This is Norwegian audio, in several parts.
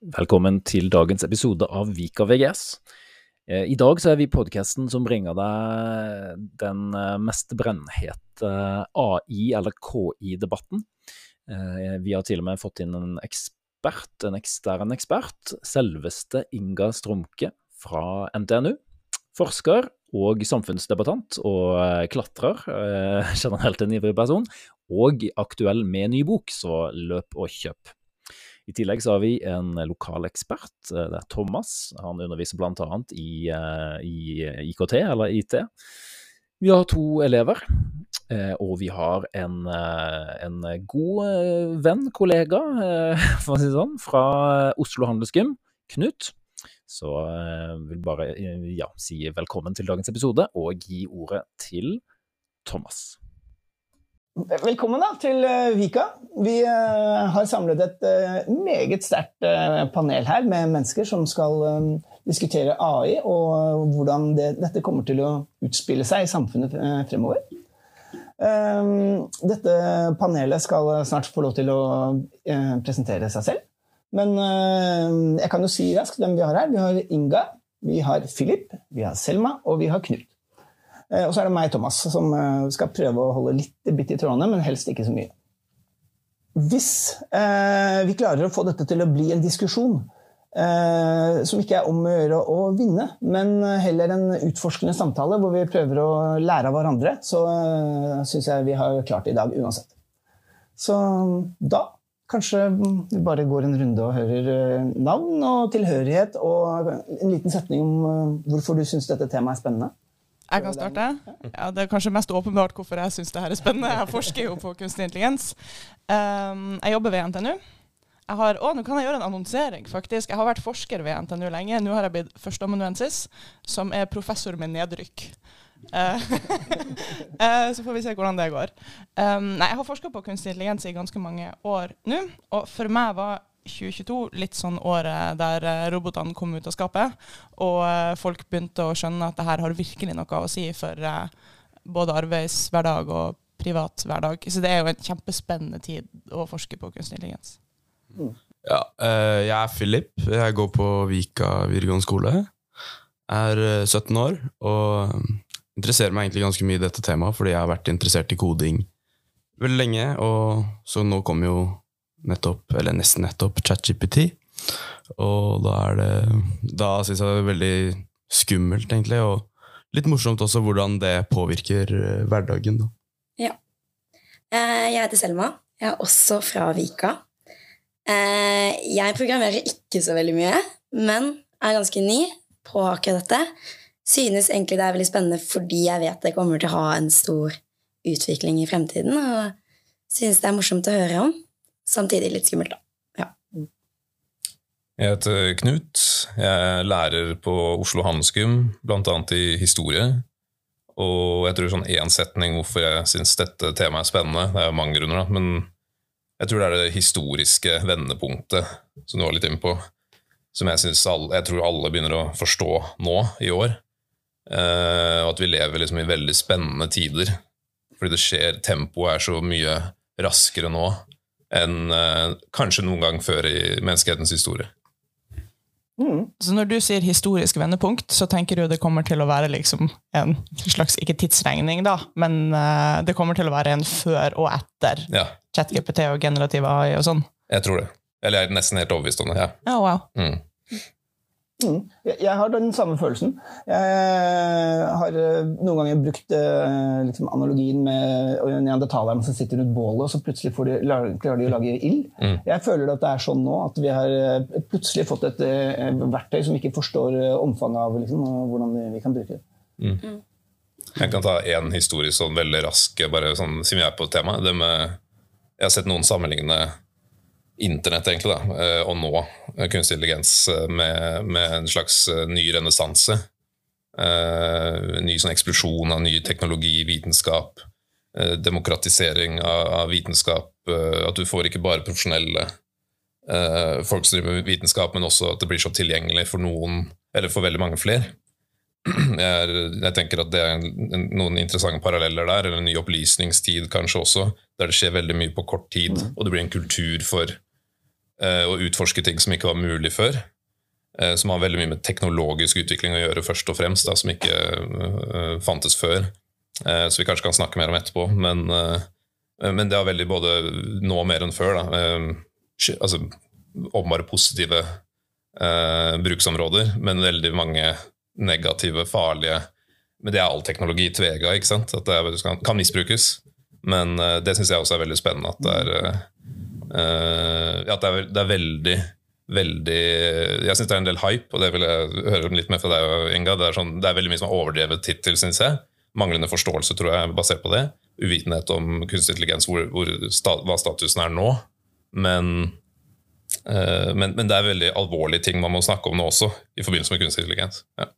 Velkommen til dagens episode av Vika VGS. Eh, I dag så er vi podkasten som bringer deg den eh, mest brennhete AI- eller KI-debatten. Eh, vi har til og med fått inn en ekspert, en ekstern ekspert, selveste Inga Stromke fra NTNU. Forsker og samfunnsdebattant og klatrer, generelt en ivrig person, og aktuell med ny bok, så løp og kjøp. I tillegg så har vi en lokal ekspert, eh, det er Thomas. Han underviser bl.a. I, eh, i IKT, eller IT. Vi har to elever, eh, og vi har en, en god venn, kollega, for å si det sånn, fra Oslo Handelsgym, Knut. Så jeg vil bare ja, si velkommen til dagens episode, og gi ordet til Thomas. Velkommen da, til eh, Vika. Vi uh, har samlet et uh, meget sterkt panel her med mennesker som skal diskutere AI og hvordan det, dette kommer til å utspille seg i samfunnet fremover. dette panelet skal snart få lov til å presentere seg selv. Men jeg kan jo si raskt hvem vi har her. Vi har Inga, vi har Philip, vi har Selma og vi har Knut. Eh, og så er det meg, Thomas, som eh, skal prøve å holde litt i trådene, men helst ikke så mye. Hvis eh, vi klarer å få dette til å bli en diskusjon eh, som ikke er om å gjøre å vinne, men heller en utforskende samtale hvor vi prøver å lære av hverandre, så eh, syns jeg vi har klart det i dag uansett. Så da kanskje vi bare går en runde og hører eh, navn og tilhørighet og en liten setning om hvorfor du syns dette temaet er spennende. Jeg kan starte. Ja, det er kanskje mest åpenbart hvorfor jeg syns det her er spennende. Jeg forsker jo på kunstig intelligens. Um, jeg jobber ved NTNU. Jeg har, å, nå kan jeg gjøre en annonsering, faktisk. Jeg har vært forsker ved NTNU lenge. Nå har jeg blitt førsteamanuensis, som er professor med nedrykk. Uh, uh, så får vi se hvordan det går. Um, nei, jeg har forska på kunstig intelligens i ganske mange år nå. Og for meg var 2022 litt sånn året der eh, robotene kom ut av skapet, og eh, folk begynte å skjønne at det her har virkelig noe å si for eh, både arbeidshverdag og privat hverdag. Så det er jo en kjempespennende tid å forske på kunstig intelligens. Mm. Ja, jeg er Philip. Jeg går på Vika videregående skole. Jeg er 17 år og interesserer meg egentlig ganske mye i dette temaet fordi jeg har vært interessert i koding veldig lenge, og så nå kommer jo nettopp, eller nesten nettopp, ChatGPT. Og da er det Da syns jeg det er veldig skummelt, egentlig, og litt morsomt også hvordan det påvirker eh, hverdagen. da. Ja. Eh, jeg heter Selma. Jeg er også fra Vika. Eh, jeg programmerer ikke så veldig mye, men er ganske ny på akkurat dette. Synes egentlig det er veldig spennende fordi jeg vet det kommer til å ha en stor utvikling i fremtiden. Og synes det er morsomt å høre om samtidig litt skummelt, da. Jeg heter Knut. Jeg er lærer på Oslo Handelsgym, bl.a. i historie. Og jeg tror sånn én setning hvorfor jeg syns dette temaet er spennende, det er jo mange grunner, da, men jeg tror det er det historiske vendepunktet som du var litt inne på, som jeg, alle, jeg tror alle begynner å forstå nå i år. Eh, og at vi lever liksom i veldig spennende tider. Fordi det skjer Tempoet er så mye raskere nå enn uh, kanskje noen gang før i menneskehetens historie. Mm. Så når du sier historisk vendepunkt, så tenker du det kommer til å være liksom en slags ikke tidsregning, da, men uh, det kommer til å være en før og etter ja. ChatGPT og generativ AI og sånn? Jeg tror det. Eller jeg er nesten helt overbevist om det. ja. Oh, wow. Mm. Mm. Jeg har den samme følelsen. Jeg har eh, noen ganger brukt eh, liksom, analogien med neandertalerne som sitter rundt bålet, og så plutselig de, klarer de å lage ild. Mm. Jeg føler at det er sånn nå, at vi har eh, plutselig fått et, verktøy som vi ikke forstår omfanget av liksom, hvordan vi kan bruke det. Mm. mm. Jeg kan ta én historie sånn veldig rask, bare sånn, siden vi er på temaet. jeg har sett noen sammenligne internett egentlig da, eh, og nå eh, kunstig intelligens eh, med, med en slags ny renessanse. Uh, ny sånn eksplosjon av ny teknologi, vitenskap, uh, demokratisering av, av vitenskap. Uh, at du får ikke bare profesjonelle folk som driver med vitenskap, men også at det blir så tilgjengelig for noen, eller for veldig mange flere. Jeg, jeg tenker at det er en, en, noen interessante paralleller der, eller en ny opplysningstid kanskje også, der det skjer veldig mye på kort tid, og det blir en kultur for og utforske ting som ikke var mulig før. eh, Som har veldig mye med teknologisk utvikling å gjøre, først og fremst, da, som ikke eh, fantes før. Eh, Så vi kanskje kan snakke mer om etterpå. Men, eh, men det har veldig både nå og mer enn før da, eh, altså, åpenbare positive eh, bruksområder, men veldig mange negative, farlige Men det er all teknologi tvega, ikke sant? At det kan, misbrukes. Men eh, det syns jeg også er veldig spennende. At det er, eh, eh, at det er, det er veldig veldig Jeg syns det er en del hype, og det vil jeg høre litt mer fra deg, Inga. Det er, sånn, det er veldig mye som er overdrevet hittil, syns jeg. Manglende forståelse, tror jeg, basert på det. Uvitenhet om kunstig intelligens, hvor, hvor sta, hva statusen er nå. Men, eh, men, men det er veldig alvorlige ting man må snakke om nå også, i forbindelse med kunstig intelligens. Ja.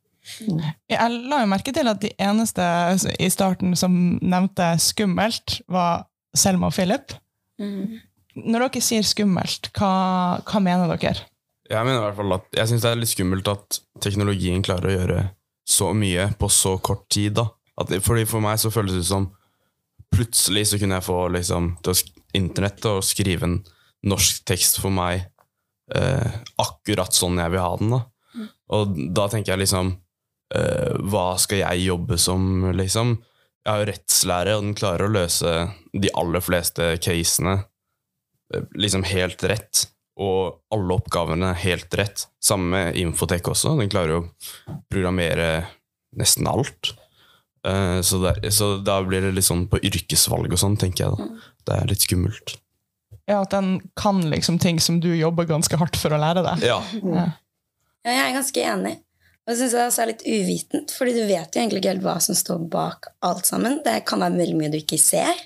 Jeg la jo merke til at de eneste i starten som nevnte skummelt, var Selma og Philip. Mm. Når dere sier skummelt, hva, hva mener dere? Jeg mener i hvert fall at Jeg synes det er litt skummelt at teknologien klarer å gjøre så mye på så kort tid. da. At, fordi For meg så føles det som plutselig så kunne jeg få liksom, internett til å skrive en norsk tekst for meg eh, akkurat sånn jeg vil ha den. da. Og da tenker jeg liksom eh, Hva skal jeg jobbe som, liksom? Jeg har jo rettslære, og den klarer å løse de aller fleste casene liksom helt rett. Og alle oppgavene helt rett. Samme med Infotek også. Den klarer jo å programmere nesten alt. Eh, så, der, så da blir det litt sånn på yrkesvalg og sånn, tenker jeg. da. Det er litt skummelt. Ja, At den kan liksom ting som du jobber ganske hardt for å lære deg. Ja. Ja. Ja, jeg er ganske enig. Og jeg synes det også er litt uvitent, fordi du vet jo egentlig ikke helt hva som står bak alt sammen. Det kan være veldig mye du ikke ser,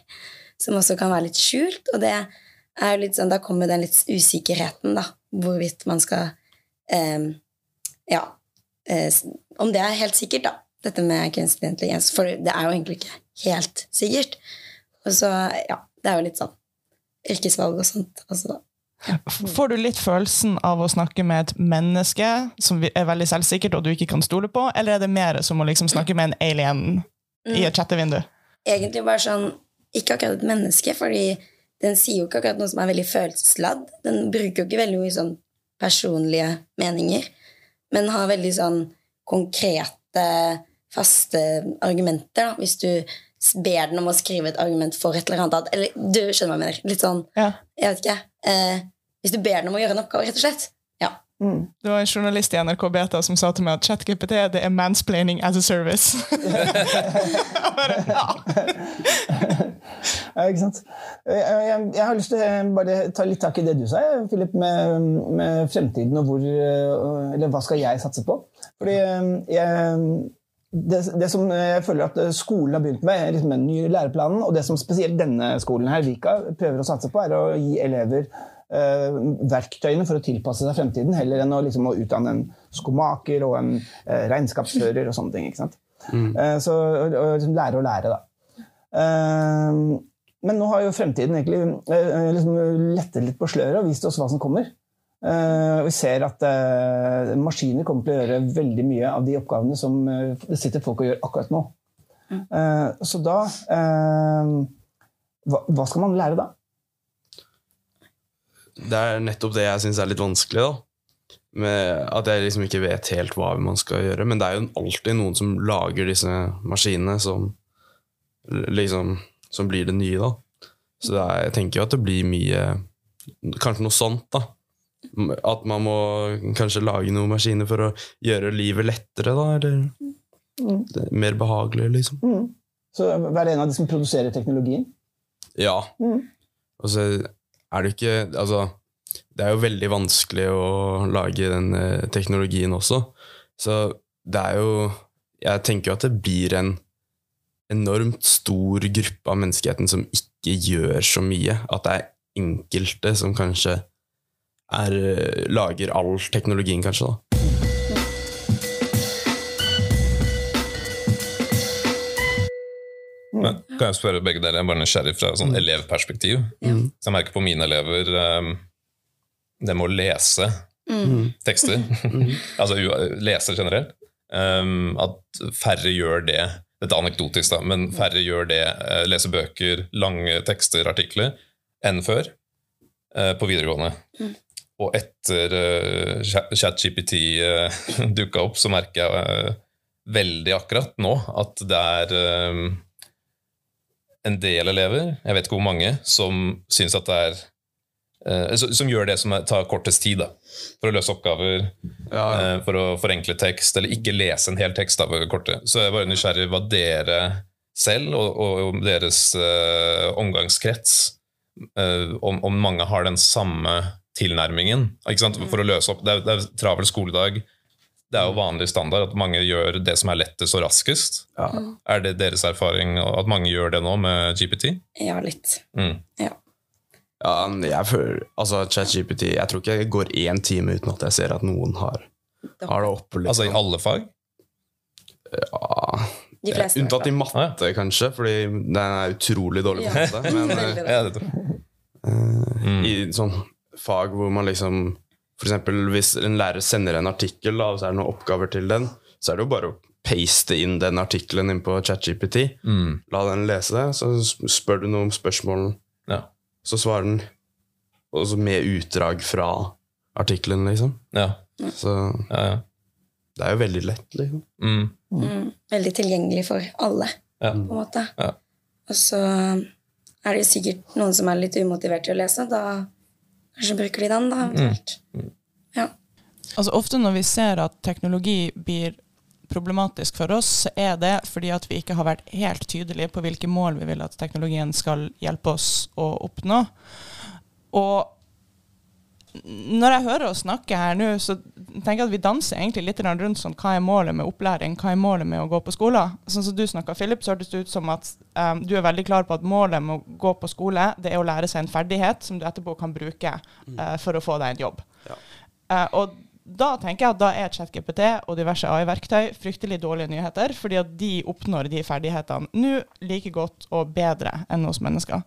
som også kan være litt skjult. Og det er jo litt sånn, da kommer den litt usikkerheten, da. Hvorvidt man skal eh, Ja. Eh, om det er helt sikkert, da. Dette med kunstig intelligens. For det er jo egentlig ikke helt sikkert. Og så, ja. Det er jo litt sånn yrkesvalg og sånt. Altså, da. Får du litt følelsen av å snakke med et menneske som er veldig selvsikkert og du ikke kan stole på, eller er det mer som å liksom snakke med en alien i et chattevindu? egentlig bare sånn Ikke akkurat et menneske, fordi den sier jo ikke akkurat noe som er veldig følelsesladd. Den bruker jo ikke veldig mye sånn personlige meninger, men har veldig sånn konkrete, faste argumenter. Da. Hvis du ber den om å skrive et argument for et eller annet Eller du skjønner hva jeg mener. Litt sånn, Ja. jeg vet ikke. Eh, hvis du ber den om å gjøre en oppgave, rett og slett. Ja. Mm. Det var en journalist i NRK Beta som sa til meg at ChatGPT det er mansplaining as a service. Bare, ja. Ikke sant? Jeg, jeg, har lyst til å bare ta litt tak i det du sa, Philip, med, med fremtiden og hvor øh, Eller hva skal jeg satse på? Fordi øh, jeg, det, det som jeg føler at skolen har begynt med, liksom den nye læreplanen, og det som spesielt denne skolen her, Vika, prøver å satse på, er å gi elever eh, verktøyene for å tilpasse seg fremtiden, heller enn å, liksom, å utdanne en skomaker og en eh, regnskapsfører og sånne ting. ikke sant? Eh, så og, og, liksom lære å lære, da. Eh, men nå har jo fremtiden egentlig eh, liksom lettet litt på sløret og vist oss hva som kommer. Eh, vi ser at eh, maskiner kommer til å gjøre veldig mye av de oppgavene som det sitter folk og gjør akkurat nå. Eh, så da eh, hva, skal man lære da? Det er nettopp det jeg syns er litt vanskelig. da med At jeg liksom ikke vet helt hva man skal gjøre. Men det er jo alltid noen som lager disse maskinene som liksom Som blir det nye, da. Så det er, jeg tenker jo at det blir mye Kanskje noe sånt, da. At man må kanskje lage noen maskiner for å gjøre livet lettere, da. Eller er mer behagelig, liksom. Mm. Så være en av de som produserer teknologien? Ja. Mm. Og så er det ikke Altså, det er jo veldig vanskelig å lage den eh, teknologien også. Så det er jo Jeg tenker jo at det blir en enormt stor gruppe av menneskeheten som ikke gjør så mye. At det er enkelte som kanskje er, eh, lager all teknologien, kanskje. da. Men, kan jeg spørre begge dere, er bare nysgjerrig fra sånn elevperspektiv. Mm. Så jeg merker på mine elever um, det med å lese Mm. tekster, altså u- lese generelt, um, at færre gjør det. Dette er anekdotisk, da, men færre gjør det, Leser lese bøker, lange tekster, artikler, enn før uh, på videregående. og etter uh, ChatGPT uh, dukka opp, så merker jeg uh, veldig akkurat nå at det er en del elever, jeg vet ikke hvor mange, som syns at det er som gjør det som tar kortest tid da, for å løse oppgaver, ja, ja. for å forenkle tekst, eller ikke lese en hel tekst. Da, kortet Så jeg er bare nysgjerrig hva dere selv og, og deres omgangskrets om, om mange har den samme tilnærmingen for å løse opp. Det er, det er travel skoledag. Det er jo vanlig standard at mange gjør det som er lettest og raskest. Ja. Er det deres erfaring at mange gjør det nå med GPT? Ja, litt. Mm. Ja. Ja. jeg føler, altså ChatGPT Jeg tror ikke jeg går én time uten at jeg ser at noen har, har det oppe. Liksom. Altså i alle fag? Ja de fleste, Unntatt i matte, kanskje, fordi den er utrolig dårlig på matte. Men, uh, mm. i sånn fag hvor man liksom for eksempel hvis en lærer sender en artikkel, da, og så er det noen oppgaver til den, så er det jo bare å paste inn den artikkelen inn på ChatGPT. Mm. La den lese det, så spør du noe om spørsmål, ja. Så svarer den også med utdrag fra artikkelen, liksom. Ja. Så ja, det er jo veldig lett, liksom. Mm. Mm. Veldig tilgjengelig for alle, på en måte. Og så er det jo sikkert noen som er litt umotivert til å lese. Da Kanskje bruker de den, da. Mm. Ja. Altså, ofte når vi ser at teknologi blir problematisk for oss, er det fordi at vi ikke har vært helt tydelige på hvilke mål vi vil at teknologien skal hjelpe oss å oppnå. Og når jeg hører oss snakke her nå, så tenker jeg at vi danser egentlig litt rundt sånn hva er målet med opplæring, hva er målet med å gå på skolen. Sånn som du snakka, Philip, så hørtes det ut som at um, du er veldig klar på at målet med å gå på skole, det er å lære seg en ferdighet som du etterpå kan bruke uh, for å få deg en jobb. Ja. Uh, og da tenker jeg at da er ChatGPT og diverse AI-verktøy fryktelig dårlige nyheter, fordi at de oppnår de ferdighetene nå like godt og bedre enn hos mennesker.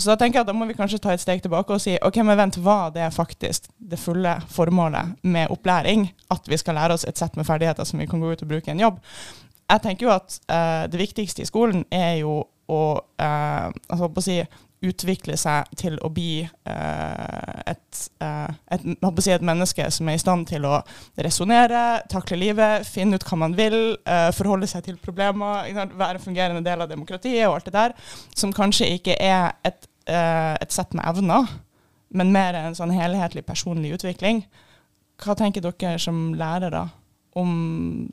Så da tenker jeg at da må vi kanskje ta et steg tilbake og si ok, men vent, hva det faktisk det fulle formålet med opplæring? At vi skal lære oss et sett med ferdigheter som vi kan gå ut og bruke i en jobb. Jeg tenker jo at uh, det viktigste i skolen er jo å, uh, altså, å si, utvikle seg til å bli eh, et, et, si, et, menneske som er i stand til å resonnere, takle livet, finne ut hva man vil, forholde seg til problemer, være en fungerende del av demokratiet og alt det der, som kanskje ikke er et uh, et sett med evner, men mer en sånn helhetlig personlig utvikling. Hva tenker dere som lærere om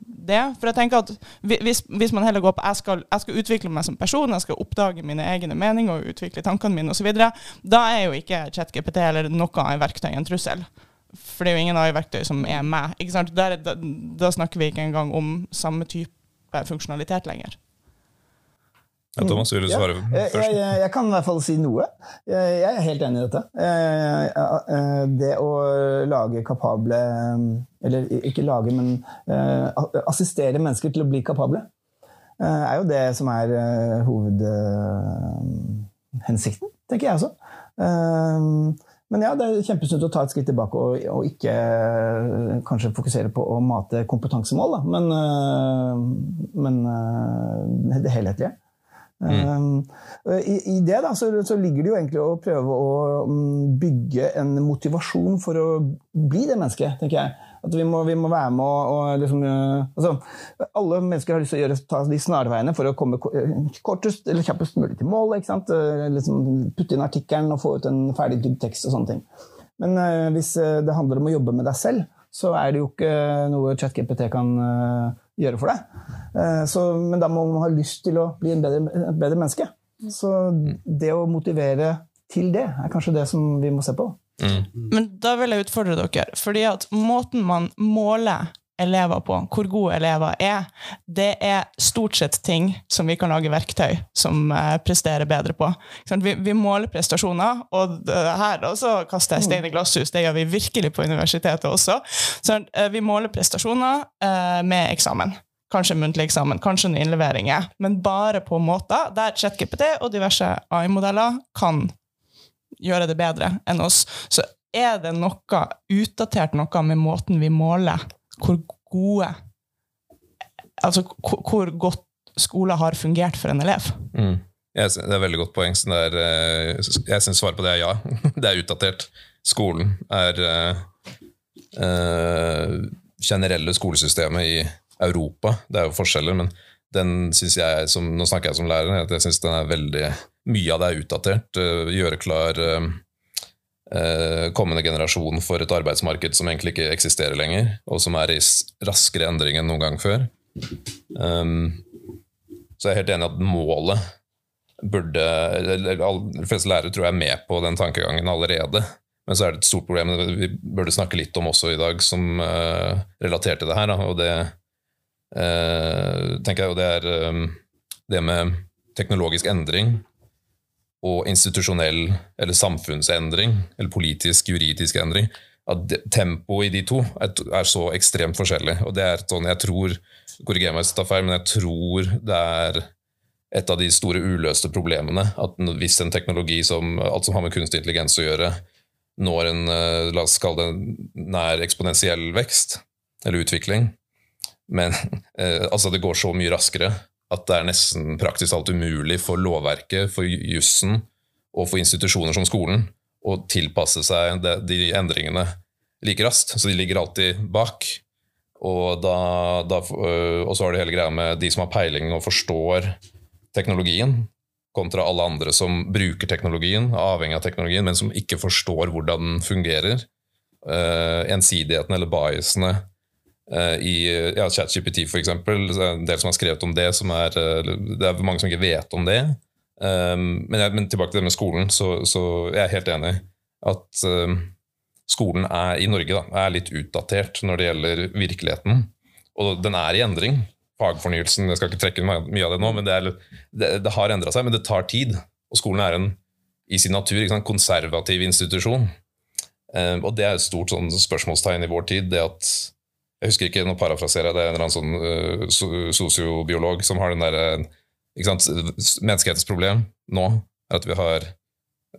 det? For jeg tenker at hvis, hvis man heller går på jeg skal, jeg skal utvikle meg som person, jeg skal oppdage mine egne meninger og utvikle tankene mine osv., da er jo ikke ChatGPT eller noe av verktøy en trussel. For det er jo ingen av verktøy som er meg. Der, da, da snakker vi ikke engang om samme type funksjonalitet lenger. Ja, Thomas, vil du svare ja, først? Jeg, jeg, jeg, kan i hvert fall si noe. Jeg, jeg er helt enig i dette. Eh, det å lage kapable Eller ikke lage, men eh, assistere mennesker til å bli kapable, eh, er jo det som er hovedhensikten, tenker jeg også. Men ja, det er kjempesunt å ta et skritt tilbake og, og, ikke kanskje fokusere på å mate kompetansemål, da. men, men det helhetlige. Mm. Um, I, I, det da, så, så, ligger det jo egentlig å prøve å um, bygge en motivasjon for å bli det mennesket, tenker jeg. At vi må, vi må være med og, og liksom, uh, altså, Alle mennesker har lyst til å gjøre, ta de snarveiene for å komme kortest eller kjappest mulig til målet. ikke sant? Uh, liksom, putte inn artikkelen og få ut en ferdig tekst og sånne ting. Men uh, hvis det handler om å jobbe med deg selv, så er det jo ikke noe ChatGPT kan uh, gjøre for deg. Uh, så, men da må man ha lyst til å bli en bedre, et bedre menneske. Så det å motivere til det er kanskje det som vi må se på. Mm. Men da vil jeg utfordre dere. fordi at måten man måler elever på, hvor gode elever er, det er stort sett ting som vi kan lage verktøy som uh, presterer bedre på. Vi, måler prestasjoner, og her også kaster jeg stein i glasshus. Det gjør vi virkelig på universitetet også. Så, uh, vi måler prestasjoner uh, med eksamen. Kanskje muntlig eksamen, kanskje noen innleveringer, men bare på måter der ChatGPT og diverse AI-modeller kan gjøre det bedre enn oss. Så er det noe utdatert noe med måten vi måler hvor gode Altså hvor godt skolen har fungert for en elev. Mm. Jeg, sy- det er et veldig godt poeng. Så det er, eh, jeg syns svaret på det er ja. Det er utdatert. Skolen er eh, generelle skolesystemet i Europa. Det er jo forskjeller, men den synes jeg, som, nå snakker jeg som lærer, jeg syns den er veldig Mye av det er utdatert. gjøre klar kommende generasjon for et arbeidsmarked som egentlig ikke eksisterer lenger, og som er i raskere endring enn noen gang før. Um, så jeg er helt enig at målet burde eller De fleste lærere tror jeg er med på den tankegangen allerede. Men så er det et stort problem vi burde snakke litt om også i dag, som uh, relaterer til det her. Da, og det uh, tenker jeg jo det er um, det med teknologisk endring og institusjonell eller samfunnsendring, eller politisk, juridisk endring, at tempoet i de to er, er så ekstremt forskjellig. Og det er sånn, jeg tror, korriger meg hvis jeg tar feil, men jeg tror det er et av de store uløste problemene. At hvis en teknologi som alt som har med kunstig intelligens å gjøre, når en eh, la oss kalle det nær eksponentiell vekst, eller utvikling, men eh, altså det går så mye raskere at det er nesten praktisk alt umulig for lovverket, for jussen og for institusjoner som skolen å tilpasse seg de, endringene like raskt. Så de ligger alltid bak. Og, da, da, øh, og så har det hele greia med de som har peiling og forstår teknologien, kontra alle andre som bruker teknologien, avhengig av teknologien, men som ikke forstår hvordan den fungerer. Uh, ensidigheten eller biasene i ja, ChatGPT, eksempel. Det er en del som har skrevet om det, er, uh, det er mange som ikke vet om det. Um, men, jeg, men tilbake til det med skolen, så, så jeg er helt enig at um, skolen er, i Norge da, er litt utdatert når det gjelder virkeligheten. Og den er i endring. Fagfornyelsen, jeg skal ikke trekke mye av det nå, men det, er, det, det har endra seg, men det tar tid. Og skolen er en i sin natur sant, konservativ institusjon. Um, og det er et stort sånn, spørsmålstegn i vår tid. det at Jeg husker ikke, nå parafraserer jeg, det er en eller annen sånn uh, so- sosiobiolog som har den derre sant, Menneskehetens problem nå er at vi har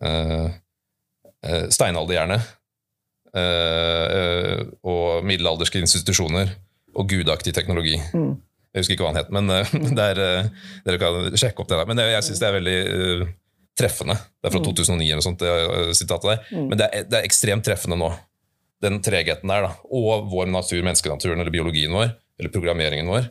uh, uh, steinalderhjerne og middelalderske institusjoner og gudaktig teknologi. Mm. Jeg husker ikke hva han het, men uh, det er, uh, dere kan sjekke opp det der. Men det, jeg syns det er veldig treffende. Det er fra 2009 eller sånt, det sitatet der. Men det er, det er ekstremt treffende nå. Den tregheten der, da. Og vår natur, menneskenaturen, eller biologien vår, eller programmeringen vår,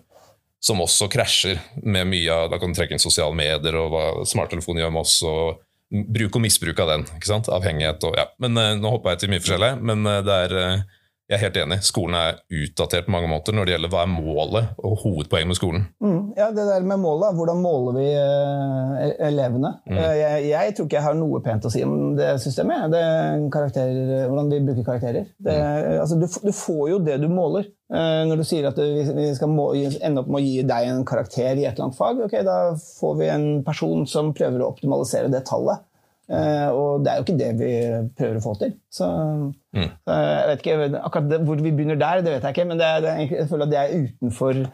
som også krasjer med mye av Da kan du trekke inn sosiale medier og hva smarttelefonen gjør med oss, og bruk og misbruk av den. ikke sant? Avhengighet og ja. Men uh, Nå hoppa jeg til mye forskjellig, men uh, det er uh, jeg er helt enig. Skolen er utdatert på mange måter når det gjelder hva er målet og hovedpoenget med skolen. Mm, ja, det der med målet, hvordan måler vi eh, elevene? Eh, jeg, jeg tror ikke jeg har noe pent å si om det systemet. Det karakterer, hvordan vi bruker karakterer. Det, altså, du, du får jo det du måler. Eh, når du sier at vi, vi skal må, ende opp med å gi deg en karakter i et eller annet fag, ok, da får vi en person som prøver å optimalisere det tallet. Eh, og det er jo ikke det vi prøver å få til. Så, så jeg vet ikke, akkurat det, Hvor vi begynner der, det vet jeg ikke, men det det jeg føler at det er utenfor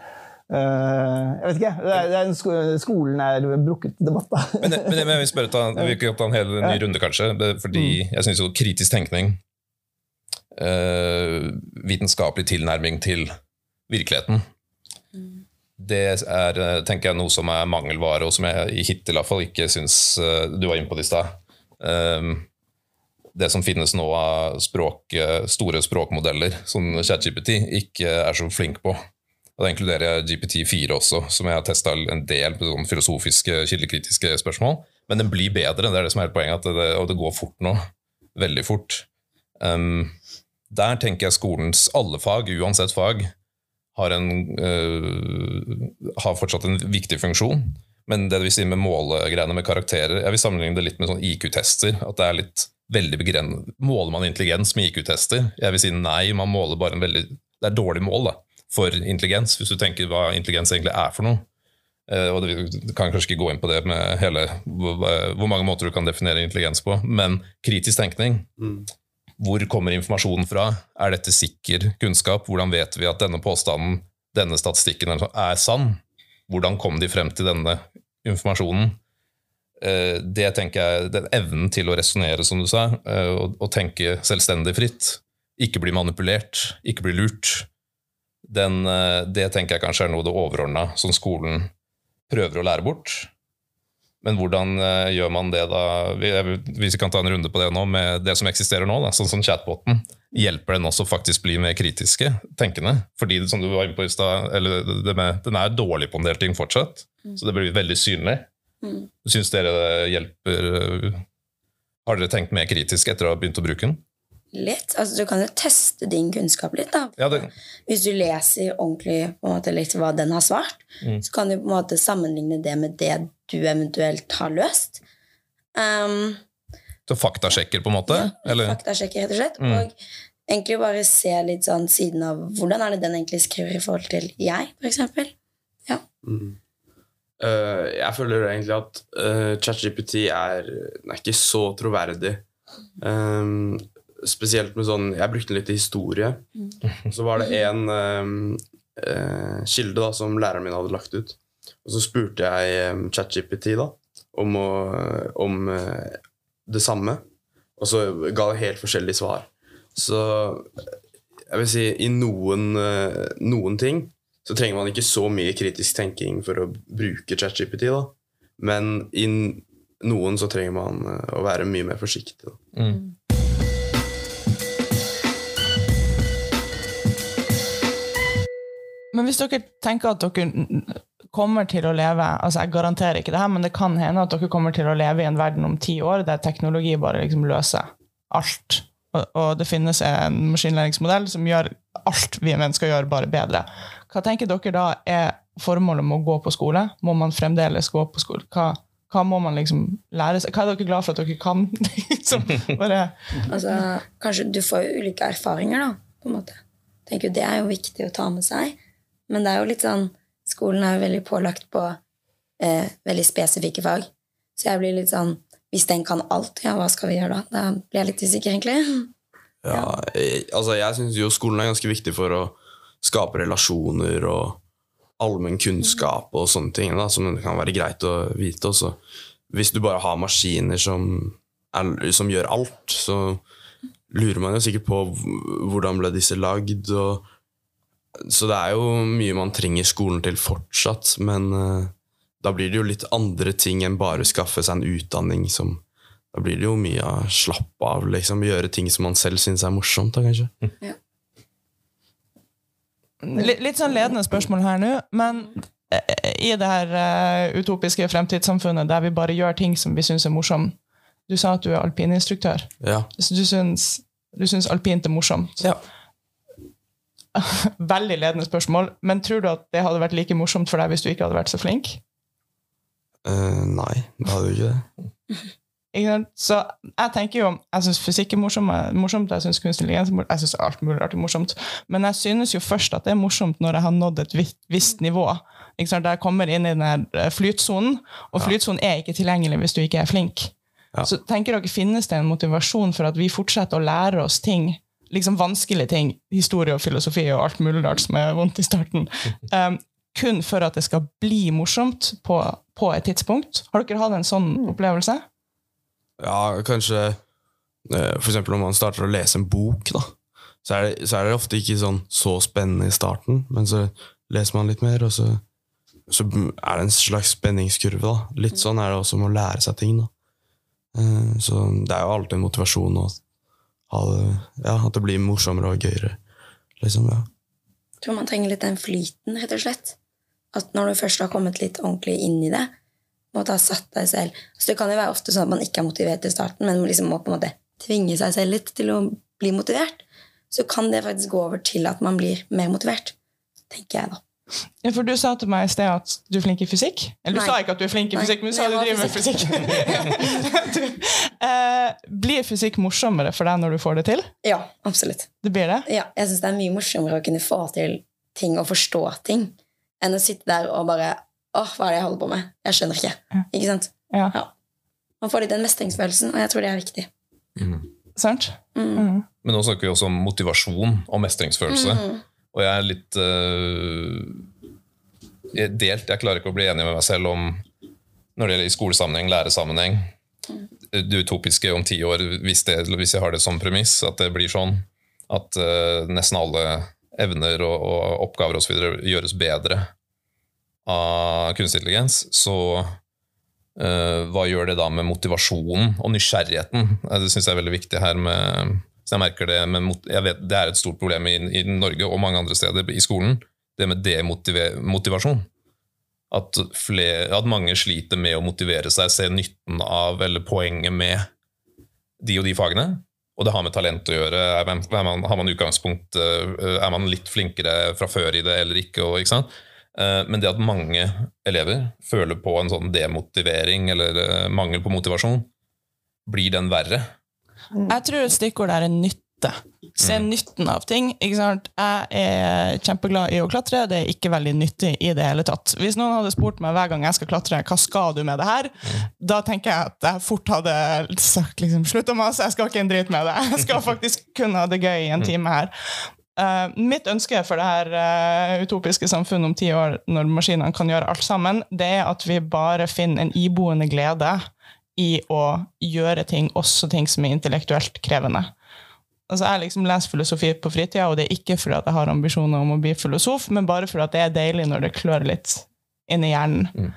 Uh, Jeg vet ikke. Det er, det er en sko skolen er brukket debatt, da. Men, men jeg vil spørre ta, vi kan ta en hel ny runde, kanskje. Fordi Fordi jeg syns jo kritisk tenkning, uh, vitenskapelig tilnærming til virkeligheten, det er eh, tenker jeg, noe som er mangelvare, og som jeg hittil i hvert fall ikke syns eh, Du var inne på det i stad. Eh, det som finnes nå av språk, eh, store språkmodeller, som ChatGPT, ikke er så flink på. Og Da inkluderer jeg GPT4 også, som jeg har testa en del på sånn filosofiske, kildekritiske spørsmål. Men den blir bedre, det er det som er poenget, det, og det går fort nå. Veldig fort. Um, der tenker jeg skolens alle fag, uansett fag, har, en, øh, har fortsatt en viktig funksjon. Men det vi sier med målegreiene med karakterer Jeg vil sammenligne det litt med sånn IQ-tester. At det er litt veldig begrenset. Måler man intelligens med IQ-tester? Jeg vil si nei, man måler bare en veldig Det er dårlig mål da, for intelligens, hvis du tenker hva intelligens egentlig er for noe. Eh, og Du kan kanskje ikke gå inn på det med hele hvor, mange måter du kan definere intelligens på, men kritisk tenkning hvor kommer informasjonen fra? Er dette sikker kunnskap? Hvordan vet vi at denne påstanden, denne statistikken er sann? Hvordan kom de frem til denne informasjonen? Eh, Det tenker jeg, den Evnen til å resonnere, som du sa, eh, og, tenke selvstendig fritt, ikke bli manipulert, ikke bli lurt, den, eh, det tenker jeg kanskje er noe det overordna som skolen prøver å lære bort. Men hvordan eh, gjør man det da? Vi- Hvis vi kan ta en runde på det nå, med det som eksisterer nå, da, sånn som chatboten. Hjelper den også faktisk bli mer kritiske tenkende? Fordi som du var inne på i stad, eller den er dårlig på en del ting fortsatt, så det blir veldig synlig. Mm. Syns dere det hjelper Har dere tenkt mer kritisk etter å ha begynt å bruke den? Litt. Altså, du kan jo teste din kunnskap litt. da. Ja, det, Hvis du leser ordentlig på en måte, litt hva den har svart, Mm. så kan du på en måte sammenligne det med det du eventuelt har løst. Um, så faktasjekker, på en måte? Eller? faktasjekker, rett og slett. Mm. Og egentlig bare se litt sånn siden av hvordan er det den egentlig skriver i forhold til jeg, for eksempel. Mm. Uh, jeg føler egentlig at uh, ChatGPT er, er ikke så troverdig. Um, spesielt med sånn Jeg brukte den litt i historie. Så var det en um, uh, kilde da som læreren min hadde lagt ut. Og så spurte jeg ChatGPT da om, å, om eh, det samme. Og så ga det helt forskjellige svar. Så jeg vil si i noen, eh, noen ting så trenger man ikke så mye kritisk tenking for å bruke ChatGPT. da. Men i noen så trenger man eh, å være mye mer forsiktig. Da. Mm. Men hvis dere tenker at dere kommer til å leve altså Jeg garanterer ikke det her, men det kan hende at dere kommer til å leve i en verden om ti år der teknologi bare liksom løser alt. Og, det finnes en maskinlæringsmodell som gjør alt vi mennesker gjør, bare bedre. Hva tenker dere da er formålet med å gå på skole? Må man fremdeles gå på skole? Hva, hva må man liksom lære seg? Hva er dere glad for at dere kan? liksom, bare, Altså, kanskje du får jo ulike erfaringer, da, på en måte. Tenker Det er jo viktig å ta med seg. Men det er jo litt sånn Skolen er jo veldig pålagt på eh, veldig spesifikke fag. Så jeg blir litt sånn Hvis den kan alt, ja, hva skal vi gjøre da? Da blir jeg litt usikker, egentlig. Ja, jeg, altså jeg syns jo skolen er ganske viktig for å skape relasjoner og allmenn kunnskap og sånne ting da, som det kan være greit å vite. Også. Hvis du bare har maskiner som, er, som gjør alt, så lurer man jo sikkert på hvordan ble disse lagd. Og, så det er jo mye man trenger skolen til fortsatt, men eh, da blir det jo litt andre ting enn bare å skaffe seg en utdanning som Da blir det jo mye av slappe av, liksom. Gjøre ting som man selv syns er morsomt, da, kanskje. Litt, litt sånn ledende spørsmål her nå, men eh, i det her eh, utopiske fremtidssamfunnet der vi bare gjør ting som vi syns er morsomt Du sa at du er alpininstruktør. Ja. Så du syns, du syns alpint er morsomt. Ja. Veldig ledende spørsmål, men tror du at det hadde vært like morsomt for deg hvis du ikke hadde vært så flink? Uh, nei, det hadde jo ikke det. Så jeg tenker jo Jeg syns fysikk er morsomt, jeg syns kunstig intelligens morsomt, jeg syns alt mulig rart er morsomt. Men jeg synes jo først at det er morsomt når jeg har nådd et visst, visst nivå. Ikke sant? Der jeg kommer inn i den her eh, flytsonen, og flytsonen er ikke tilgjengelig hvis du ikke er flink. Ja. Så tenker dere, finnes det en motivasjon for at vi fortsetter å lære oss ting, liksom vanskelige ting, historie og filosofi og alt mulig rart som er vondt i starten, um, kun for at det skal bli morsomt på, på et tidspunkt? Har dere hatt en sånn opplevelse? Ja, kanskje eh, For eksempel når man starter å lese en bok, da. Så er, det, så er det ofte ikke sånn så spennende i starten, men så leser man litt mer, og så, så er det en slags spenningskurve. da. Litt sånn er det også med å lære seg ting. da. Eh, Så det er jo alltid en motivasjon å ha det, ja, at det blir morsommere og gøyere. Liksom, ja. Jeg tror man trenger litt den flyten, rett og slett. At når du først har kommet litt ordentlig inn i det, måtte ha satt deg selv Så Det kan jo være ofte sånn at man ikke er motivert i starten, men liksom må på en måte tvinge seg selv litt til å bli motivert. Så kan det faktisk gå over til at man blir mer motivert. Tenker jeg, da. Ja, for Du sa til meg i sted at du er flink i fysikk. Eller du Nei. sa ikke at du er flink i Nei, fysikk, men du sa du driver med fysikk. du, eh, blir fysikk morsommere for deg når du får det til? Ja, absolutt. Det blir det? Ja, jeg syns det er mye morsommere å kunne få til ting og forstå ting, enn å sitte der og bare Åh, hva er det jeg holder på med? Jeg skjønner ikke. Ja. Ikke sant? Ja. Man får litt den mestringsfølelsen, og jeg tror det er viktig. Sant? Mm. Mm. Men nå snakker vi også om motivasjon og mestringsfølelse. Mm. Og jeg er litt uh, delt. Jeg klarer ikke å bli enig med meg selv om når det gjelder i skolesammenheng, læresammenheng. Det utopiske om ti år, hvis, det, hvis jeg har det som premiss, at det blir sånn at uh, nesten alle evner og, og oppgaver videre gjøres bedre av kunstig intelligens, så uh, hva gjør det da med motivasjonen og nysgjerrigheten? Det syns jeg er veldig viktig her. med så jeg merker det, men jeg vet, det er et stort problem i, i Norge og mange andre steder i skolen, det med demotivasjon. At, at mange sliter med å motivere seg, se nytten av eller poenget med de og de fagene. Og det har med talent å gjøre. Er man, har man utgangspunkt, eh, er man litt flinkere fra før i det eller ikke? Og, ikke sant? Eh, Men det at mange elever føler på en sånn demotivering eller eh, mangel på motivasjon, blir den verre? Jeg tror et stikkord er en nytte. Se nytten av ting. ikke sant? Jeg er kjempeglad i å klatre, det er ikke veldig nyttig i det hele tatt. Hvis noen hadde spurt meg hver gang jeg skal klatre, hva skal du med det her, da tenker jeg at jeg fort hadde sagt liksom, slutt å mase, jeg skal ikke en drit med det. Jeg skal faktisk kun ha det gøy i en time her. Uh, mitt ønske for det her uh, utopiske samfunnet om ti år, når maskinene kan gjøre alt sammen, det er at vi bare finner en iboende glede i å gjøre ting, også ting som er intellektuelt krevende. Altså, jeg liksom leser filosofi på fritida, og det er ikke fordi at jeg har ambisjoner om å bli filosof, men bare fordi at det er deilig når det klør litt inni hjernen. Mm.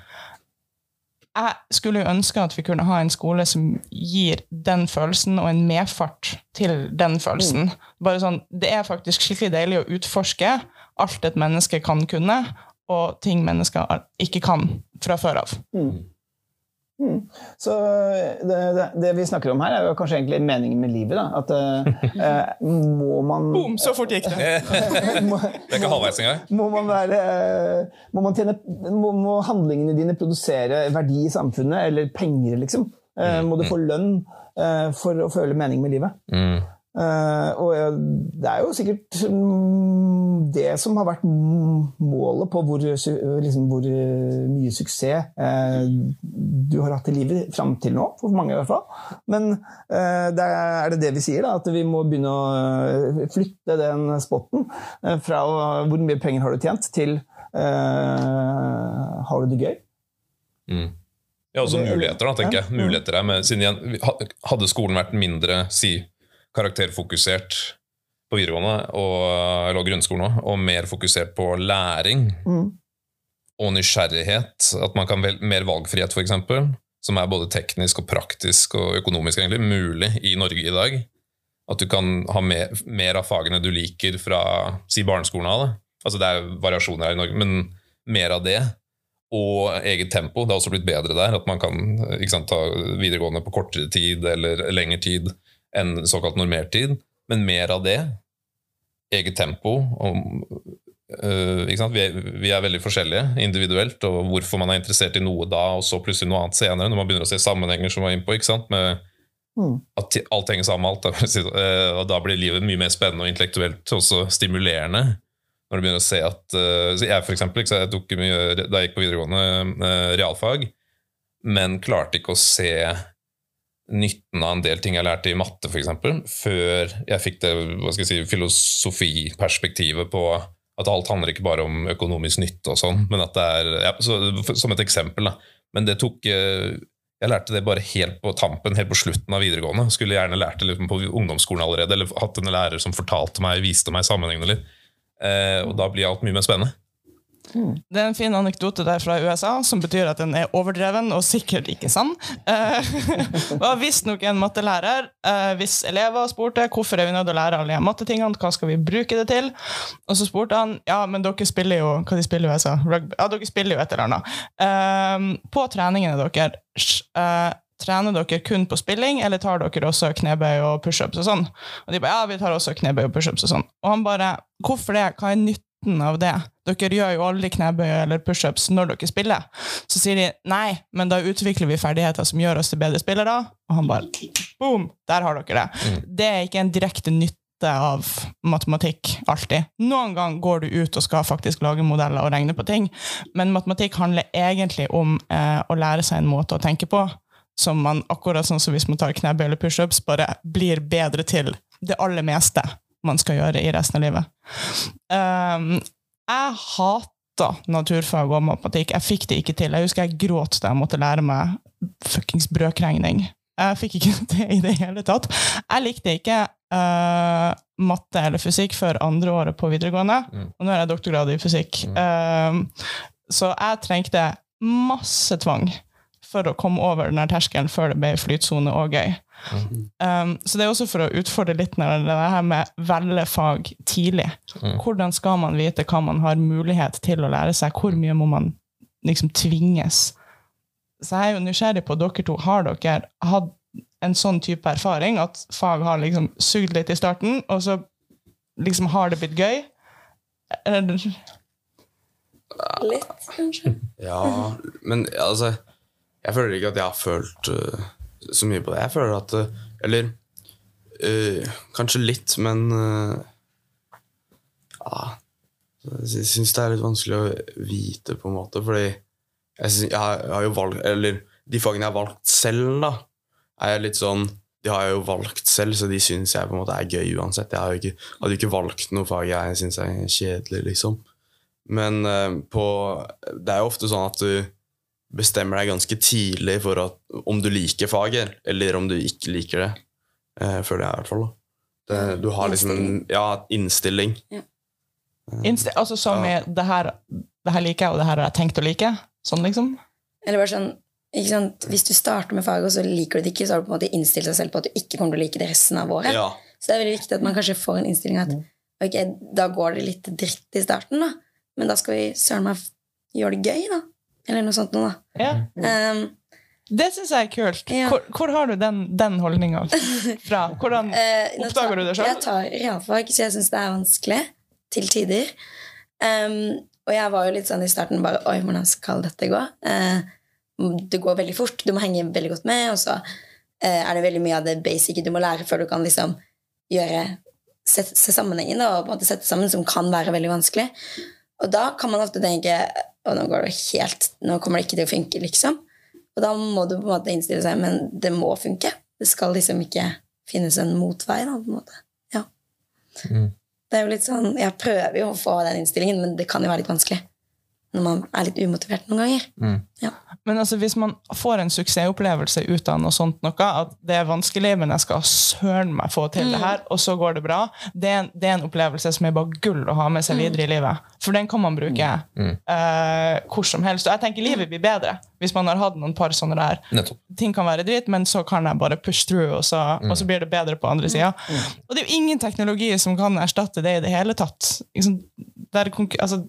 Jeg skulle jo ønske at vi kunne ha en skole som gir den følelsen og en medfart til den følelsen. Bare sånn, Det er faktisk skikkelig deilig å utforske alt et menneske kan kunne, og ting mennesker ikke kan fra før av. Mm. Mm. Så det, det, det vi snakker om her, er jo kanskje egentlig meningen med livet. Da. At eh, eh, må man Boom, så fort gikk det! må, Det er ikke halvveis engang. må man være eh, må, man tjene, må, må handlingene dine produsere verdi i samfunnet, eller penger, liksom? Eh, må du få lønn eh, for å føle mening med livet? Mm. Eh, og det er jo sikkert mm, det som har vært målet på hvor, liksom, hvor eh, mye suksess eh, du har hatt i livet fram til nå, for mange i hvert fall. Men det er, det det vi sier, da, at vi må begynne å flytte den spotten fra hvor mye penger har du tjent, til uh, har du det gøy? Mm. Ja, også muligheter, da, tenker jeg. Muligheter er med, siden igjen, Hadde skolen vært mindre si, karakterfokusert på videregående og, eller grunnskolen også, og mer fokusert på læring Mm. og nysgjerrighet, at man kan vel, mer valgfrihet f.eks., som er både teknisk og praktisk og økonomisk egentlig, mulig i Norge i dag. At du kan ha mer, mer av fagene du liker fra si barneskolen av. Det. Altså Det er variasjoner her i Norge, men mer av det. Og eget tempo. Det har også blitt bedre der. At man kan sant, ta videregående på kortere tid eller lengre tid enn såkalt normertid. Men mer av det. Eget tempo. Og, øh? Vi, er, vi er veldig forskjellige individuelt, og hvorfor man er interessert i noe da, og så plutselig noe annet senere, når man begynner å se sammenhenger som var innpå. ikke sant? Med Mm. at alt henger sammen med alt. Eh, og da blir livet mye mer spennende og intellektuelt også stimulerende. Når du begynner å se at eh, Jeg for eksempel, jeg tok mye, da jeg gikk på videregående eh, realfag, men klarte ikke å se nytten av en del ting jeg lærte i matte, f.eks., før jeg fikk det hva skal jeg si, filosofiperspektivet på at alt handler ikke bare om økonomisk nytte og sånn, men at det er ja, så, Som et eksempel, da. Men det tok eh, Jeg lærte det bare helt på tampen, helt på slutten av videregående. Skulle gjerne lært det liksom på ungdomsskolen allerede, eller hatt en lærer som fortalte meg, viste meg sammenhengene litt. Eh, og da blir alt mye mer spennende. Det er en fin anekdote der fra USA som betyr at den er overdreven og sikkert ikke sann. Eh, var visstnok en mattelærer. Eh, hvis elever spurte hvorfor er vi nødt til å lære alle de mattetingene, hva skal vi bruke det til, og så spurte han ja, men dere spiller jo hva de spiller i USA? Rugby? Ja, dere spiller jo et eller annet. Eh, på treningene deres eh, Trener dere kun på spilling, eller tar dere også knebøy og pushups og sånn? Og de bare ja, vi tar også knebøy og pushups og sånn. Og han bare hvorfor det? Hva er nytten av det? Dere gjør jo aldri knebøy eller pushups når dere spiller. Så sier de nei, men da utvikler vi ferdigheter som gjør oss til bedre spillere. Og han bare boom, der har dere det. Det er ikke en direkte nytte av matematikk alltid. Noen gang går du ut og skal faktisk lage modeller og regne på ting, men matematikk handler egentlig om eh, å lære seg en måte å tenke på som man, akkurat sånn som hvis man tar knebøy eller pushups, bare blir bedre til det aller meste man skal gjøre i resten av livet. Um, jeg hata naturfag og matematikk. Jeg fikk det ikke til. Jeg husker jeg gråt da jeg måtte lære meg fuckings brøkregning. Jeg fikk ikke det i det hele tatt. Jeg likte ikke uh, matte eller fysikk før andre året på videregående, Mm. og nå er jeg doktorgrad i fysikk. Mm. Uh, så jeg trengte masse tvang for å komme over den terskelen før det ble flytsone og gøy. Um, så det er også for å utfordre litt når det her med velge fag tidlig. Hvordan skal man vite hva man har mulighet til å lære seg? Hvor mye må man liksom tvinges? Så jeg er jo nysgjerrig på dere to. Har dere hatt en sånn type erfaring at fag har liksom sugd litt i starten, og så liksom har det blitt gøy? Eller, Litt, kanskje. Ja, men altså Jeg føler ikke at jeg har følt øh, så mye på det. Jeg føler at øh, Eller øh, kanskje litt, men øh, Ja Jeg syns det er litt vanskelig å vite, på en måte, fordi jeg, synes, jeg, har, jeg har jo valgt Eller de fagene jeg har valgt selv, da, er litt sånn de har jeg jo valgt selv, så de syns jeg på en måte er gøy uansett. Jeg hadde jo ikke valgt noe fag jeg syns er kjedelig, liksom. Men eh, på, det er jo ofte sånn at du bestemmer deg ganske tidlig for at, om du liker faget, eller om du ikke liker det. Eh, føler jeg i hvert fall. Da. Det, du har liksom en ja, innstilling. Insti altså som i det her, det her liker jeg, og det her har jeg tenkt å like? Sånn, liksom? Eller bare sånn ikke sant? Hvis du starter med faget, og så liker du det ikke, så har du på en måte innstilt deg selv på at du ikke kommer til å like det resten av året. Ja. Så det er veldig viktig at man kanskje får en innstilling at ok, da går det litt dritt i starten, da. Men da skal vi søren meg gjøre det gøy, da. Eller noe sånt noe, da. Ja. Um, Det syns jeg er kult. Ja. Hvor, hvor har du den, den holdninga fra? Hvordan Eh, Oppdager tar- du det selv? Jeg tar realfag, så jeg syns det er vanskelig til tider. Um, og jeg var jo litt sånn i starten bare Oi, hvordan skal dette gå? Uh, det går veldig fort, du må henge veldig godt med, og så uh, er det veldig mye av det basic du må lære før du kan liksom gjøre se, se sammenhengen og på en måte sette sammen, som kan være veldig vanskelig. Og da kan man ofte tenke Å, nå går det helt Nå kommer det ikke til å funke, liksom. Og da må du på en måte innstille seg, men det må funke. Det skal liksom ikke finnes en motvei, da, på en måte. Ja. Mm. Det er jo litt sånn Jeg prøver jo å få den innstillingen, men det kan jo være litt vanskelig når man er litt umotivert noen ganger. Men altså, hvis man får en suksessopplevelse ut av noe sånt noe, at det er vanskelig, men jeg skal søren meg få til det her, og så går det bra, det er, en, det er en opplevelse som er bare gull å ha med seg videre i livet. For den kan man bruke uh, hvor som helst. Og jeg tenker livet blir bedre hvis man har hatt noen par sånne der. Nettopp. Ting kan være dritt, men så kan jeg bare push through, og så, og så blir det bedre på andre sida. Og det er jo ingen teknologi som kan erstatte det i det hele tatt. Ikke? Der altså,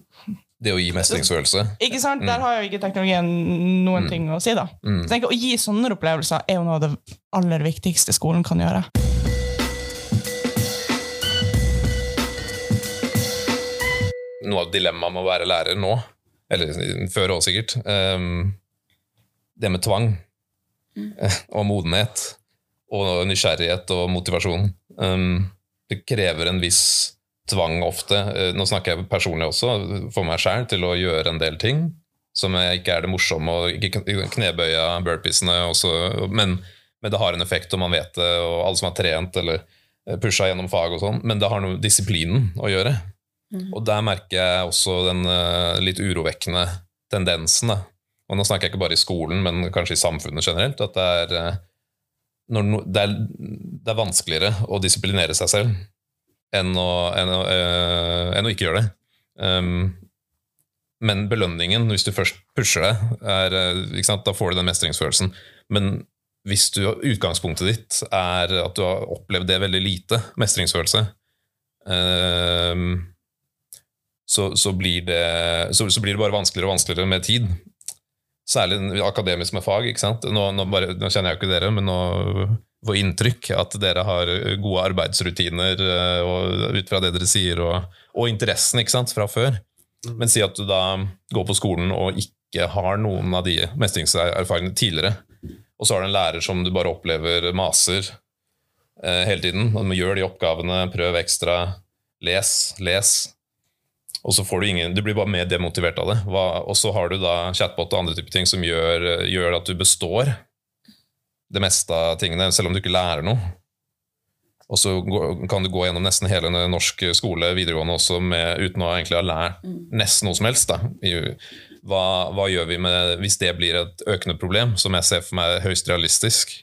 Det å gi mestringsfølelse. ikke sant? Der har jo ikke teknologien noen ting å si, da. Så jeg tenker, Å gi sånne opplevelser er jo noe av det aller viktigste skolen kan gjøre. Noe av dilemmaet med å være lærer nå, eller før òg sikkert, um, det med tvang eh, og modenhet og nysgjerrighet og motivasjon. um, det krever en viss tvang ofte. Eh, Nå snakker jeg personlig også, for meg sjæl, til å gjøre en del ting som ikke er det morsomme, og ikke knebøye burpeesene også, men, men det har en effekt, og man vet det, og alle som har trent eller eh, pusha gjennom fag og sånn, men det har noe med disiplinen å gjøre. Og der merker jeg også den eh, litt urovekkende tendensen. Da. Og nå snakker jeg ikke bare i skolen, men kanskje i samfunnet generelt. At det er, no, det er, det er vanskeligere å disiplinere seg selv enn å, enn å, øh, enn å ikke gjøre det. Um, men belønningen, hvis du først pusher det, er, eh, da får du den mestringsfølelsen. Men hvis du, utgangspunktet ditt er at du har opplevd det veldig lite, mestringsfølelse, ehm, så, så, blir det, så, så blir det bare vanskeligere og vanskeligere med tid. Særlig akademisk med fag. Nå, nå, bare, nå kjenner jeg jo ikke dere, men nå får inntrykk at dere har gode arbeidsrutiner eh, ut fra det dere sier, og, og interessen ikke sant, fra før. Men si at du da går på skolen og ikke har noen av de mestringserfaringene tidligere, og så har du en lærer som du bare opplever maser eh, hele tiden. og Gjør de oppgavene, prøv ekstra, les, les. Og så får du ingen, du blir bare mer demotivert av det. Og så har du da chatbot og andre typer ting som gjør, gjør at du består det meste av tingene, selv om du ikke lærer noe. Og så kan du gå gjennom nesten hele norsk skole, videregående også, med, uten å egentlig ha lært nesten noe som helst. Da. Hva, hva gjør vi med hvis det blir et økende problem, som jeg ser for meg er høyst realistisk?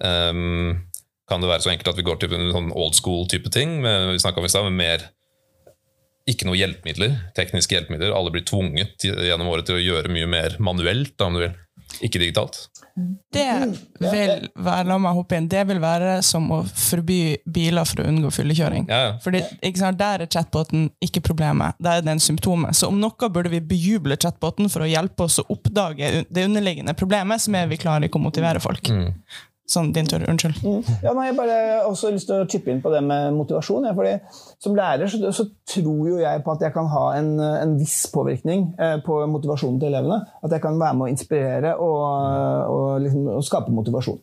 Um, kan det være så enkelt at vi går til en sånn old school-type ting? Med, vi om i sted, med mer ikke noe hjelpemidler, tekniske hjelpemidler. Alle blir tvunget gjennom året til å gjøre mye mer manuelt. Da, om du vil. Ikke digitalt. Det vil være la meg hoppe inn, det vil være som å forby biler for å unngå fyllekjøring. Ja, ja. Fordi, ikke sant, Der er chatboten ikke problemet, der er den symptomet. Så om noe burde vi bejuble chatboten for å hjelpe oss å oppdage det underliggende problemet, som er vi klarer ikke å motivere folk. Sånn, din tur. Unnskyld. Ja, nei, jeg bare har også lyst til å chippe inn på det med motivasjon. Ja, fordi Som lærer så, så tror jo jeg på at jeg kan ha en, en viss påvirkning eh, på motivasjonen til elevene. At jeg kan være med å inspirere og, og, liksom, og skape motivasjon.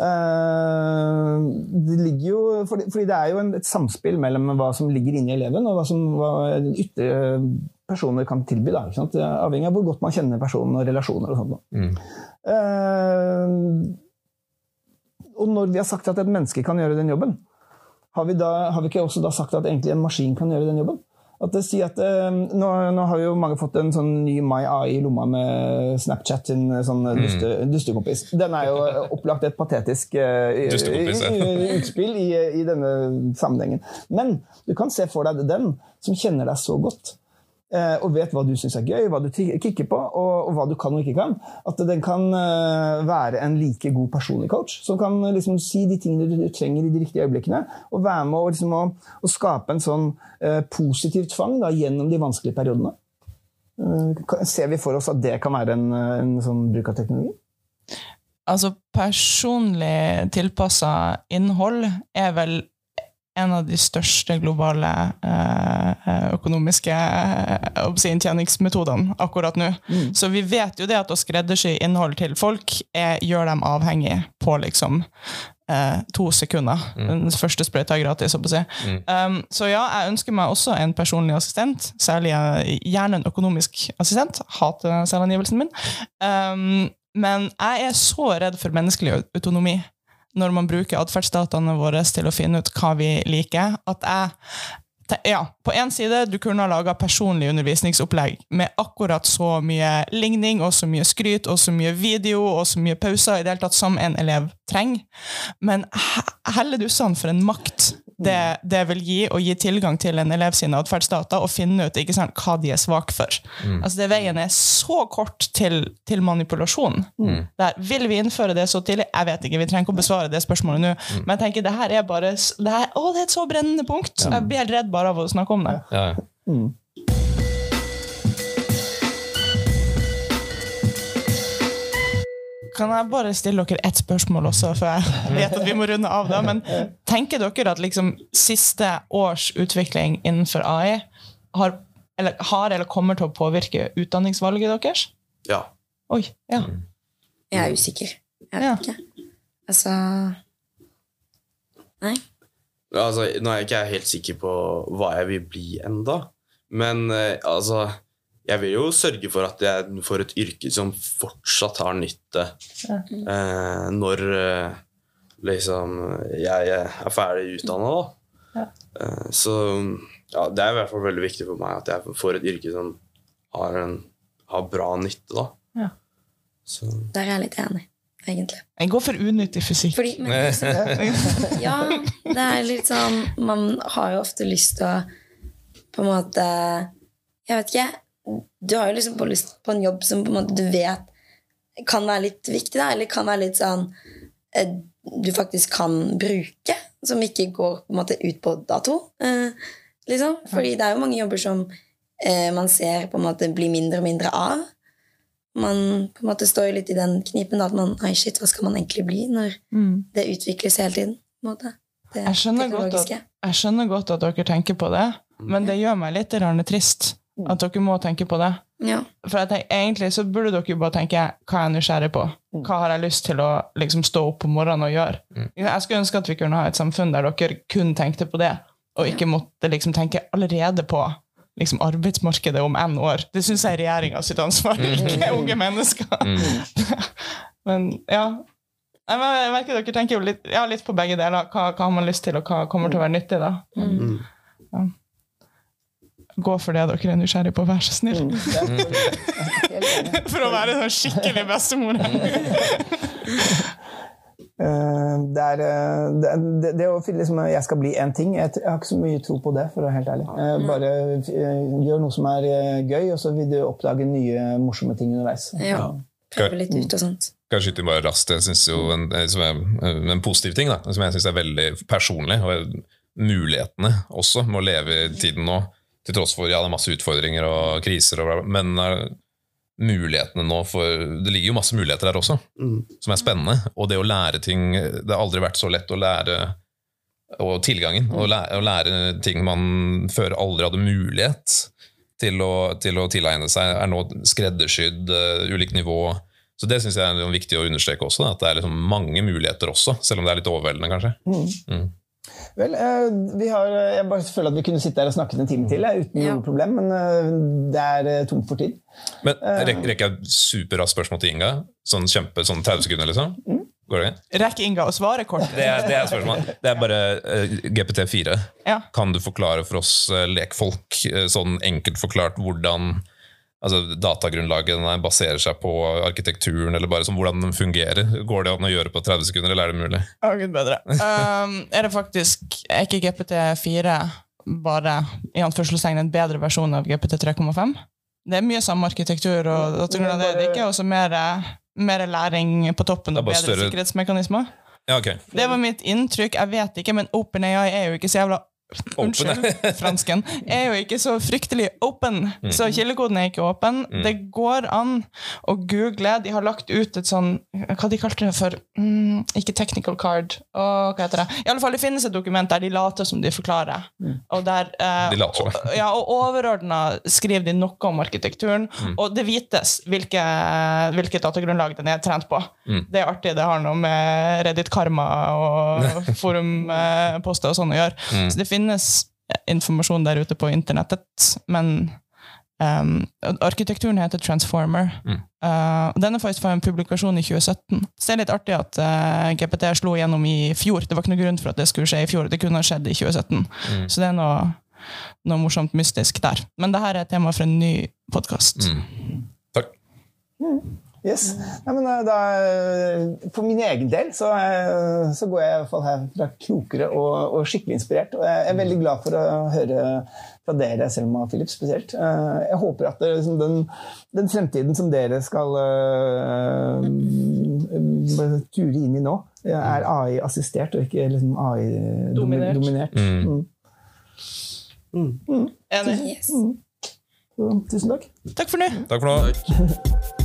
Uh, det ligger jo, fordi, fordi det er jo en, et samspill mellom hva som ligger inni eleven, og hva som hva ytre personer kan tilby. Da, ikke sant? Avhengig av hvor godt man kjenner personen og relasjoner. og sånt. Mm. Eh, og når vi har sagt at et menneske kan gjøre den jobben, har vi, da, har vi ikke også da sagt at egentlig en maskin kan gjøre den jobben? At det sier at, eh, nå, nå har jo mange fått en sånn ny MyAI i lomma med Snapchat sin eh, sånn duste, dustekompis. Den er jo opplagt et patetisk eh, utspill i, i denne sammenhengen. Men du kan se for deg den som kjenner deg så godt, eh, og vet hva du syns er gøy, hva du kikker på, og, og hva du kan og ikke kan. At den kan eh, være en like god personlig coach, som kan eh, liksom si de tingene du, trenger i de riktige øyeblikkene, og være med å, liksom, å, å skape en sånn eh, positiv tvang da, gjennom de vanskelige periodene. Eh, ser vi for oss at det kan være en, eh, en sånn bruk av teknologi? Altså, personlig tilpassa innhold er vel en av de største globale eh, økonomiske eh, å si, inntjeningsmetodene akkurat nå. Så vi vet jo det at å skreddersy innhold til folk er, gjør dem avhengig på liksom eh, to sekunder. Den første sprøyta er gratis, si. Um, så ja, jeg ønsker meg også en personlig assistent, særlig eh, gjerne en økonomisk assistent. Hater selvangivelsen min. Um, men jeg er så redd for menneskelig autonomi når man bruker atferdsdataene våre til å finne ut hva vi liker, at jeg ja, på en side, du kunne ha laga personlig undervisningsopplegg med akkurat så mye ligning og så mye skryt og så mye video og så mye pauser i det hele tatt som en elev trenger. Men helle dussene for en makt det, det vil gi å gi tilgang til en elev sine atferdsdata og finne ut ikke sant, hva de er svake for. Altså det Veien er så kort til, til manipulasjon. Der, vil vi innføre det så tidlig? Jeg vet ikke, vi trenger ikke å besvare det spørsmålet nå. Men jeg tenker, det her er bare det her, Å, det er et så brennende punkt! Jeg blir helt redd bare av å snakke om det. Ja. Kan jeg bare stille dere ett spørsmål også, for jeg vet at vi må runde av da. Men tenker dere at liksom siste års utvikling innenfor AI har eller, har eller kommer til å påvirke utdanningsvalget deres? Ja. Oi, ja. Jeg er usikker. Jeg Ja. vet ikke. Altså Nei. Altså, nå er jeg ikke helt sikker på hva jeg vil bli enda, men eh, altså Jeg vil jo sørge for at jeg får et yrke som fortsatt har nytte eh, når eh, liksom jeg er ferdig utdanna, da. Eh, så ja, det er i hvert fall veldig viktig for meg at jeg får et yrke som har, en, har bra nytte, da. Ja. Så Der er jeg litt enig, egentlig. Jeg går for unyttig fysikk. Fordi, men, ja, det er litt sånn Man har jo ofte lyst til å på en måte Jeg vet ikke. Du har jo liksom på lyst på en jobb som på en måte du vet kan være litt viktig, da, eller kan være litt sånn eh, du faktisk kan bruke, som ikke går på en måte ut på dato. Eh, liksom. Fordi det er jo mange jobber som eh, man ser på en måte blir mindre og mindre av. Man på en måte står jo litt i den knipen da, at man Oi, shit, hva skal man egentlig bli når Mm. det utvikles hele tiden? på en måte. Det Jeg skjønner, at, jeg skjønner godt at dere tenker på det, men det gjør meg litt trist at dere må tenke på det. Ja. For jeg tenker, egentlig så burde dere jo bare tenke hva er jeg nysgjerrig på? Hva har jeg lyst til å liksom, stå opp om morgenen og gjøre? Jeg skulle ønske at vi kunne ha et samfunn der dere kun tenkte på det, og ikke måtte liksom, tenke allerede på liksom, arbeidsmarkedet om n år. Det syns jeg er regjeringa sitt ansvar, ikke unge mennesker. Men ja. Jeg merker dere tenker jo litt, ja, litt på begge deler. Hva, hva har man lyst til, og hva kommer til å være nyttig? da? Mm. Ja. Gå for det dere er nysgjerrig på, vær så snill. Mm. For å være sånn skikkelig bestemor. Eh, Det er eh, det, det, det å liksom, jeg skal bli én ting, jeg, jeg har ikke så mye tro på det, for å være helt ærlig. Eh, Bare gjør noe som er gøy, og så vil du oppdage nye morsomme ting underveis. Ja. prøve litt ut og sånt. Kan skyte bare raskt? Jeg synes jo en, er, en positiv ting, da, som jeg syns er veldig personlig, og mulighetene også med å leve i tiden nå, til tross for ja, det er masse utfordringer og kriser, og, men uh, mulighetene nå for Det ligger jo masse muligheter der også, som er spennende. Og det å lære ting Det har aldri vært så lett å lære og tilgangen. Å lære, å lære ting man før aldri hadde mulighet til å, til å tilegne seg, er nå skreddersydd, uh, ulikt nivå. Så Det synes jeg er viktig å understreke også, da, at det er liksom mange muligheter også, selv om det er litt overveldende, kanskje. Mm. Vel, eh, vi har, jeg bare føler at vi kunne sitte her og snakket en time til eh, uten Ja. noe problem, men eh, det er eh, tomt for tid. Men Rekker jeg et superraskt spørsmål til Inga? Sånn kjempe, sånn 30 sekunder, liksom? Går det? Rekker Inga å svare kort? Det er, det er spørsmålet. Det er bare uh, GPT4. Ja. Kan du forklare for oss uh, lekfolk, uh, sånn enkelt forklart, hvordan altså, datagrunnlaget den baserer seg på arkitekturen, eller bare hvordan den fungerer? Går det an å gjøre på 30 sekunder, eller er det mulig? Oh, gud bedre. Um, er det faktisk Er ikke GPT4 bare i anførselstegn en bedre versjon av GPT 3,5? Det er mye samme arkitektur, og, og er det, ikke også mer, mer læring på toppen og bedre større- sikkerhetsmekanismer. Ja, okay. Det var mitt inntrykk. Jeg vet ikke, men OpenAI er jo ikke så jævla Unnskyld, fransken. Er jo ikke så fryktelig open. Så kildekoden er ikke åpen. Det går an å google. De har lagt ut et sånn Hva de kalte det for? Mm, ikke technical card. Og hva heter det? I alle fall, Det finnes et dokument der de later som de forklarer. Og der eh, De later Og, ja, og overordna skriver de noe om arkitekturen, og det vites hvilke, hvilket datagrunnlag den er trent på. Det er artig. Det har noe med Reddit Karma og forumposter og sånn å gjøre. Så det finnes informasjon der ute på internettet, men um, arkitekturen heter Transformer. Uh, den er faktisk fra en publikasjon i 2017. Så det er litt artig at uh, GPT slo gjennom i fjor. Det var ikke noen grunn for at det skulle skje i fjor. Det kunne ha skjedd i 2017. Så det er noe, noe morsomt mystisk der. Men det her er tema for en ny podkast. Takk. Yes. Nei, men eh, da, eh, for min egen del så, eh, så går jeg i hvert fall herfra klokere og, og skikkelig inspirert. Og jeg er veldig glad for å høre fra dere, Selma og Philip spesielt. Eh, Jeg håper at det, liksom, den, den fremtiden som dere skal eh, mm, ture inn i nå, er AI-assistert og ikke liksom Dominert. AI-dominert. Enig. Yes. Så, tusen takk. Takk for nå. Takk for nå.